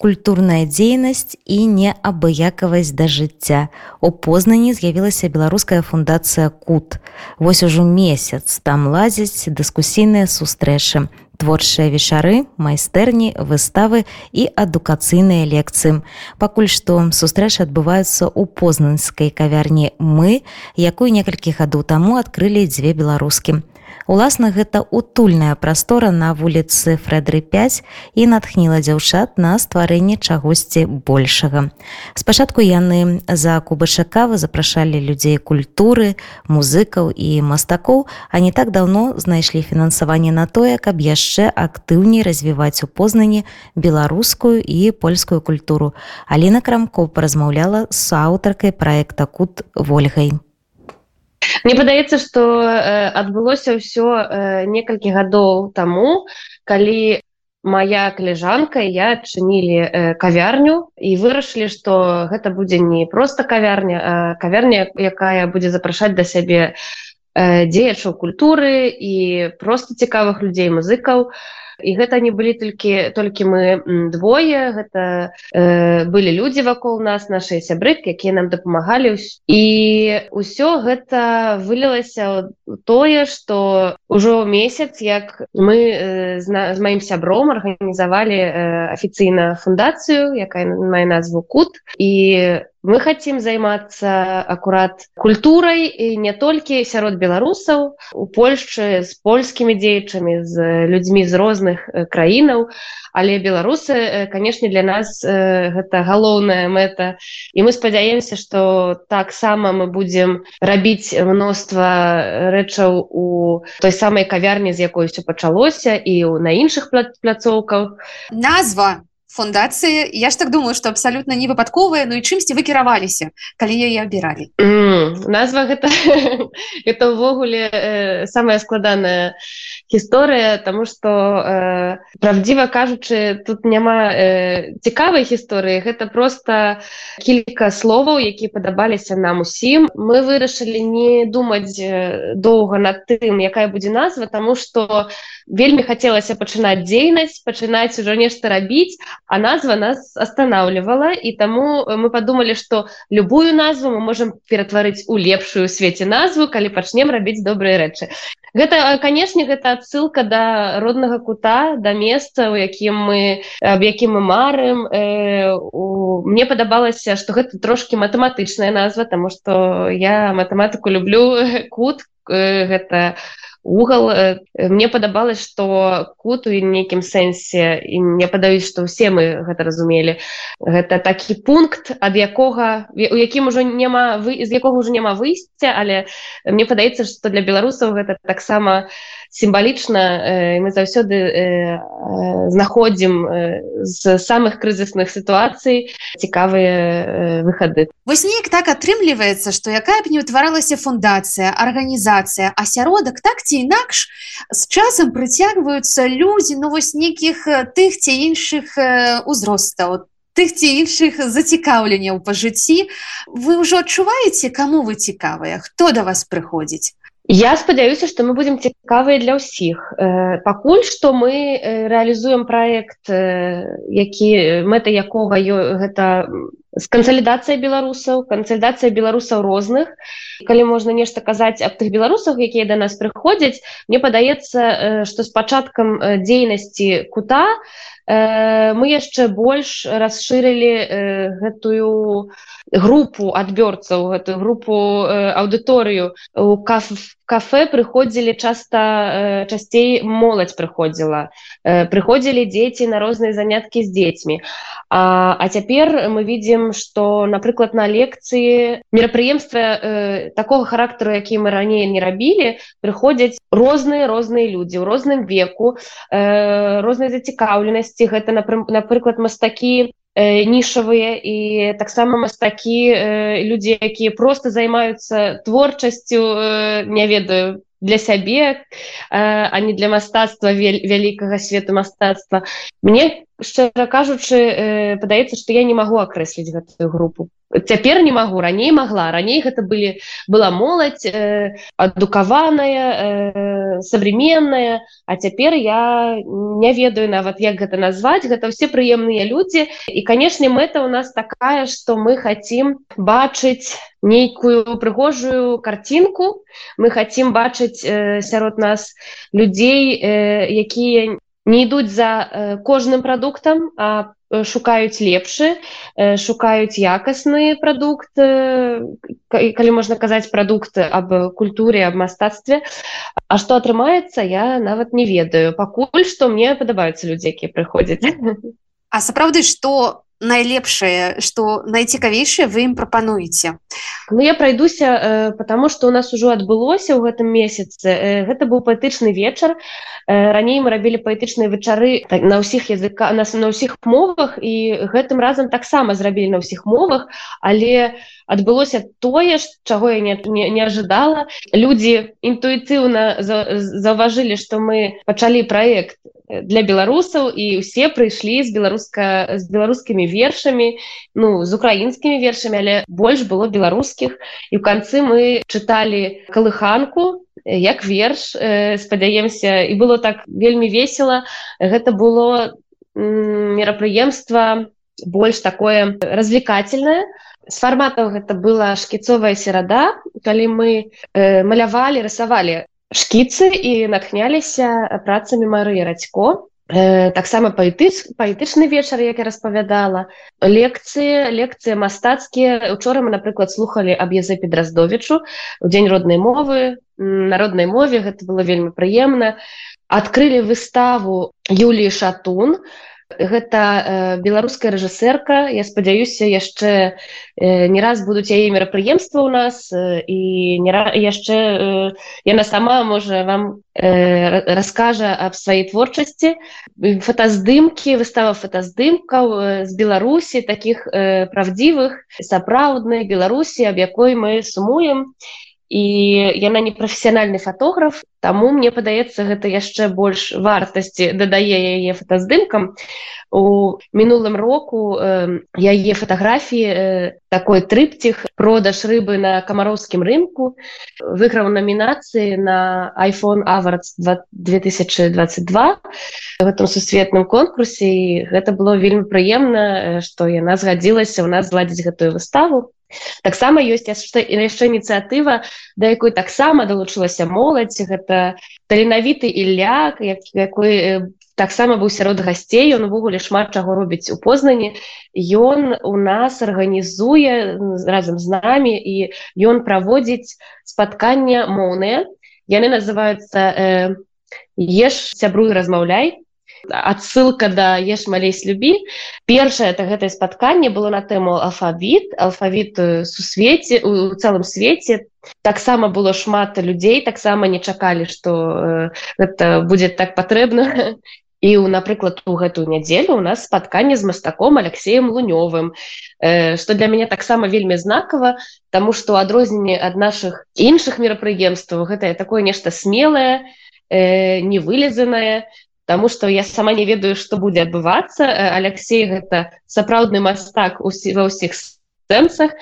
Культурная дзейнасць і неабыякавасць да жыцця. У познані з'явілася беларуская фундацыя кут. Вось ужо месяц там лазяць дыскусійныя сустрэчы, творчыя вечары, майстэрні, выставы і адукацыйныя лекцыі. Пакуль што сустрэчы адбываюцца ў познанскай кавярні мы, якую некалькі гадоў таму адкрылі дзве беларускі. Уласна гэта утульная прастора на вуліцы Фрэдры 5 і натхніла дзяўчат на стварэнне чагосьці большага. Спачатку яны за кубышакавы запрашалі людзей культуры, музыкаў і мастакоў, а не так даўно знайшлі фінансаванне на тое, каб яшчэ актыўней развіваць у познані беларускую і польскую культуру. Аліна Крамко паразмаўляла з аўтаркай праекта кут ольгай. Мне падаецца што адбылося ўсё некалькі гадоў таму калі моя каляжанка я адчынілі кавярню і вырашылі што гэта будзе не проста кавярня кавярня якая будзе запрашаць да сябе дзеячаў культуры і просто цікавых людзей музыкаў. і і гэта не былі толькі толькі мы двое гэта э, былі людзі вакол нас наши сябрык якія нам дапамагалі і ўсё гэта вылілася тое что ўжо месяц як мы э, з, з маім сябром арганізавалі э, афіцыйна фундацыю якая мае назву кут. І мы хотим займацца акурат культурай і не толькі сярод беларусаў у польшчы з польскімі дзеячамі з людзьмі з розных краінаў. Але беларусы канешне для нас гэта галоўная мэта. І мы спадзяемся что таксама мы будзем рабіць мноства рэчаў у той самай кавярні з якой все пачалося і на іншых пляцоўках. Назва фундацыі я ж так думаю что абсалютна не выпадковыя Ну і чымсьці вы кіраваліся калі яе абіралі? Mm, назва гэта это ўвогуле э, самая складаная гісторыя тому что э, правдзіва кажучы тут няма э, цікавай гісторыі. Гэта просто кілька словаў які падабаліся нам усім. Мы вырашылі не думаць доўга над тым якая будзе назва тому что вельмі хацелася пачынаць дзейнасць пачынаць ужо нешта рабіць а назва нас останавливала і таму мы подумали что любую назву мы можем ператварыць у лепшую свеце назву калі пачнем рабіць добрыя рэчы гэта канешне гэта адсылка да роднага кута да месца у якім мы аб якім мы марым. Э, у... мне падабалася что гэта трошки матэматычная назва тому что я матэматыку люблю. Кут э, гэта угол э, мне падабалось что кут у нейкім сэнсе і мне падаюць что все мы гэта разумелі. Гэта такі пункт ад якога у якім ужо няма вы з якога уже няма выйсця але мне падаецца что для беларусаў гэта таксама сімвалічна мы заўсёды знаходзім з самых крызісных сітуацый цікавыя выхады вось неяк так атрымліваецца что якая б не ўтваралася фундацыя арганізацыя асяродак так ці інакш з часам прыцягваюцца людзі ну вось нейкіх тых ці іншых узростаў тых ці іншых зацікаўленняў па жыцці. Вы ўжо адчуваеце каму вы цікавыя? Хто да вас прыходзіць Я спадзяюся што мы будзем цікавыя для ўсіх. Пакуль што мы рэалізуем праект які мэта якога гэта з кансалідацыя беларусаў кансалідацыя беларусаў розных. Калі можна нешта казаць аб тых беларусах якія да нас прыходзяць мне падаецца што з пачаткам дзейнасці кута мы яшчэ больш расшырылі гэтую групу адбёрцаў гэтую групу аўдыторыю. У каф кафе прыходзілі часта часцей моладзь прыходзіла. Прыходзілі дзеці на розныя заняткі з дзецьмі. А, а цяпер мы видим бачым что напрыклад на лекцыі мерапрыемства э, такого характару які мы раней не рабілі прыходзяць розныя розныя людзі ў розным веку э, рознай зацікаўленасці гэта напрыклад мастакі э, нішавыя і таксама мастакі э, людзі якія просто займаюцца творчасцю э, не ведаю для сябе не для мастацтва вялікага свету мастацтва мне шчыра кажучы падаецца што я не магу акрэсліць гэтую групу. Цяпер не магу раней магла. Раней гэта былі была моладзь э, адукаваная э, современная а цяпер я не ведаю нават як гэта назваць. Гэта все прыемныя людзі. І канешне мэта у нас такая что мы хотим бачыць нейкую прыгожую картинку. Мы хотим бачыць э, сярод нас людзей э, якія не ідуць за э, кожным прадуктам а Э, шукаюць лепшы э, шукаюць якасны прадукт калі можна казаць прадукты аб культуре аб мастацтве. А што атрымаецца я нават не ведаю. Пакуль што мне падабаюцца людзі якія прыходзяць А сапраўды што найлепшае что найцікавейшае вы ім прапануеце Ну я пройдуся э, потому что у нас ужо адбылося ў гэтым месяцы э, гэта быў паэтычны вечар э, раней мы рабілі паэтычныя вечары так, на ўсіх языка нас на ўсіх мовах і гэтым разам таксама зрабілі на ўсіх мовах але адбылося тое чаго я не, не, не ожидала. Людзі інтуітыўна заўважылі что мы пачалі проект для беларусаў і ўсе прыйшлі з беларуска з беларускімі вершамі ну з украінскімі вершамі але больш было беларускіх і ў канцы мы чыталі калыханку як верш э, спадзяемся і было так вельмі весело. Гэта было мерапрыемства больш такое развлекательное. З фарматаў гэта была шкіцовая серада калі мы э, малявалі рысавалі шкіцы і натхняліся працамі Марыі радько э, таксама паэтыч паэтычны вечар як я распавядала. Лекцыі лекцыі мастацкія. Учора мы напрыклад слухали аб языпе драздовічу у дзень роднай мовы народнай мове. Гэта было вельмі прыемна. Адкрылі выставу Юліі шатун гэта э, беларуская рэжысэрка. Я спадзяюся яшчэ э, не раз будуць яе мерапрыемства ў нас э, і яшчэ яна сама можа вам раскажа аб сваёй творчасці. Фотаздымкі выстава фотаздымкаў з беларусі таких правдзівых сапраўднай беларусі аб якой мы сумуем і яна не прафесіянальны фатограф таму мне падаецца гэта яшчэ больш вартасці дадае яе фотаздымкам. У мінулым року э, яе фатаграфіі э, такой трыпціх продаж рыбы на камароўскім рынку выйграў намінацыі на iphone аварц 2022 в этом сусветным конкурсе. І гэта было вельмі прыемна што яна згадзілася у нас зладзіць гэтую выставу таксама ёсць яшчэ ініцыятыва да якой таксама далучылася моладзь гэта таленавіты Ілля як, якой э, таксама быў сярод гасцей ён увогуле шмат чаго робіць у познані ён у нас арганізуе разам з намі і ён праводзіць спаткання моўныя яны называются э, еш сябруй размаўляй адсылка да еш малейсь любі першае это гэтае спатканне было на тэму алфавіт алфавіт сусвеце у цэлым свеце таксама было шмат людзей таксама не чакалі что это будзе так патрэбна і у напрыклад у гэтую нядзелю у нас спатканне з мастаком алексеем лунёвым. Что для мяне таксама вельмі знакава тому что адрозненне ад наших іншых мерапрыемстваў гэтае такое нешта смелое невылезанае Таму што я сама не ведаю, што будзе адбывацца. Алексей гэта сапраўдны мастак ва ўсіх сэнсах.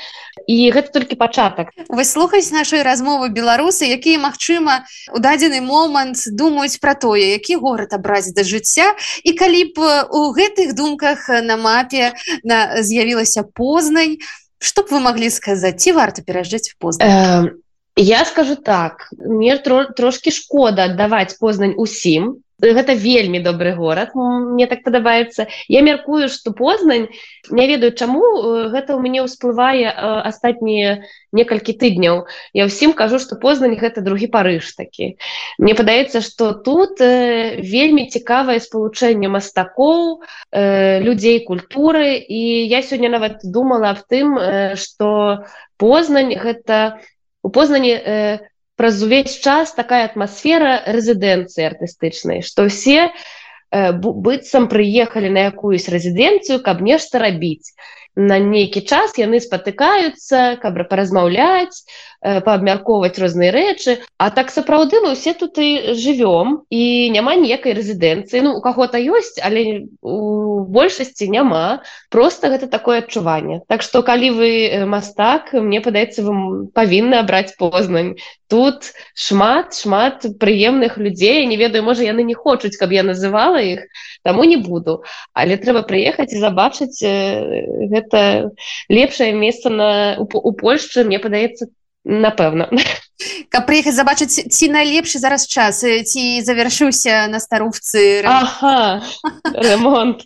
І гэта толькі пачатак. Вы слухаць нашай размовы беларусы, якія, магчыма, у дадзены момант думаюць пра тое, які горад абразіць да жыцця. І калі б у гэтых думках на мапе на... з'явілася познань, што б вы маглі сказаць, ці варта пераязджаць в познань? Э, я скажу так, мне тро, трошкі шкода аддаваць познань усім, гэта вельмі добры горад мне так падабаецца. Я мяркую что познань не ведаю чаму э, гэта у мяне ўсплывае астатнія некалькі тыдняў. Я ўсім кажу что познань гэта другі парыж такі. Мне падаецца что тут э, вельмі цікавае спалучэнне мастакоў э, людзей культуры. І я сёння нават думала аб тым что познань гэта у познані у праз увесь час такая атмасфера рэзідэнцыі артыстычнай што ўсе э, быццам прыехалі на якуюсь рэзідэнцыю каб нешта рабіць. На нейкі час яны спатыкаюцца каб паразмаўляць паабмяркоўваць розныя рэчы. А так сапраўды мы ўсе тут і жывём і няма ніякай рэзідэнцыі. Ну у каго-то ёсць але у большасці няма. Просто гэта такое адчуванне. Так што калі вы мастак мне падаецца вы павінны абраць познань тут шмат шмат прыемных людзей не ведаю можа яны не хочуць каб я называла іх таму не буду. Але трэба прыехаць і забачыць гэта лепшае месца на у Польшчы мне падаецца напэўна каб прыехаць забачыць ці найлепшы зараз час ці завяршыўся на старовцы ага, ремонт.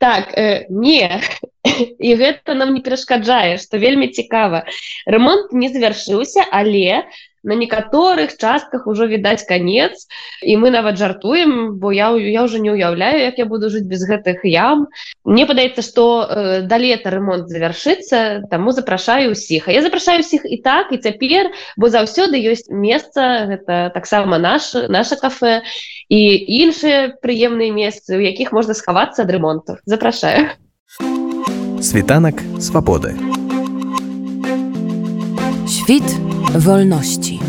Так э, не і гэта нам не перашкаджае што вельмі цікава ремонт не завяршыўся але у на некаторых частках ужо відаць конец. І мы нават жартуем бо я я уже не уяўляю як я буду жыць без гэтых ям. Мне падаецца что э, да лета ремонт завяршыцца таму запрашаю усіх а я запрашаю усіх і так і цяпер бо заўсёды ёсць месца гэта таксама наш наше кафе і іншыя прыемныя месцы у якіх можна схавацца ад ремонту. Запрашаю. Світанак свабоды. Świt wolności.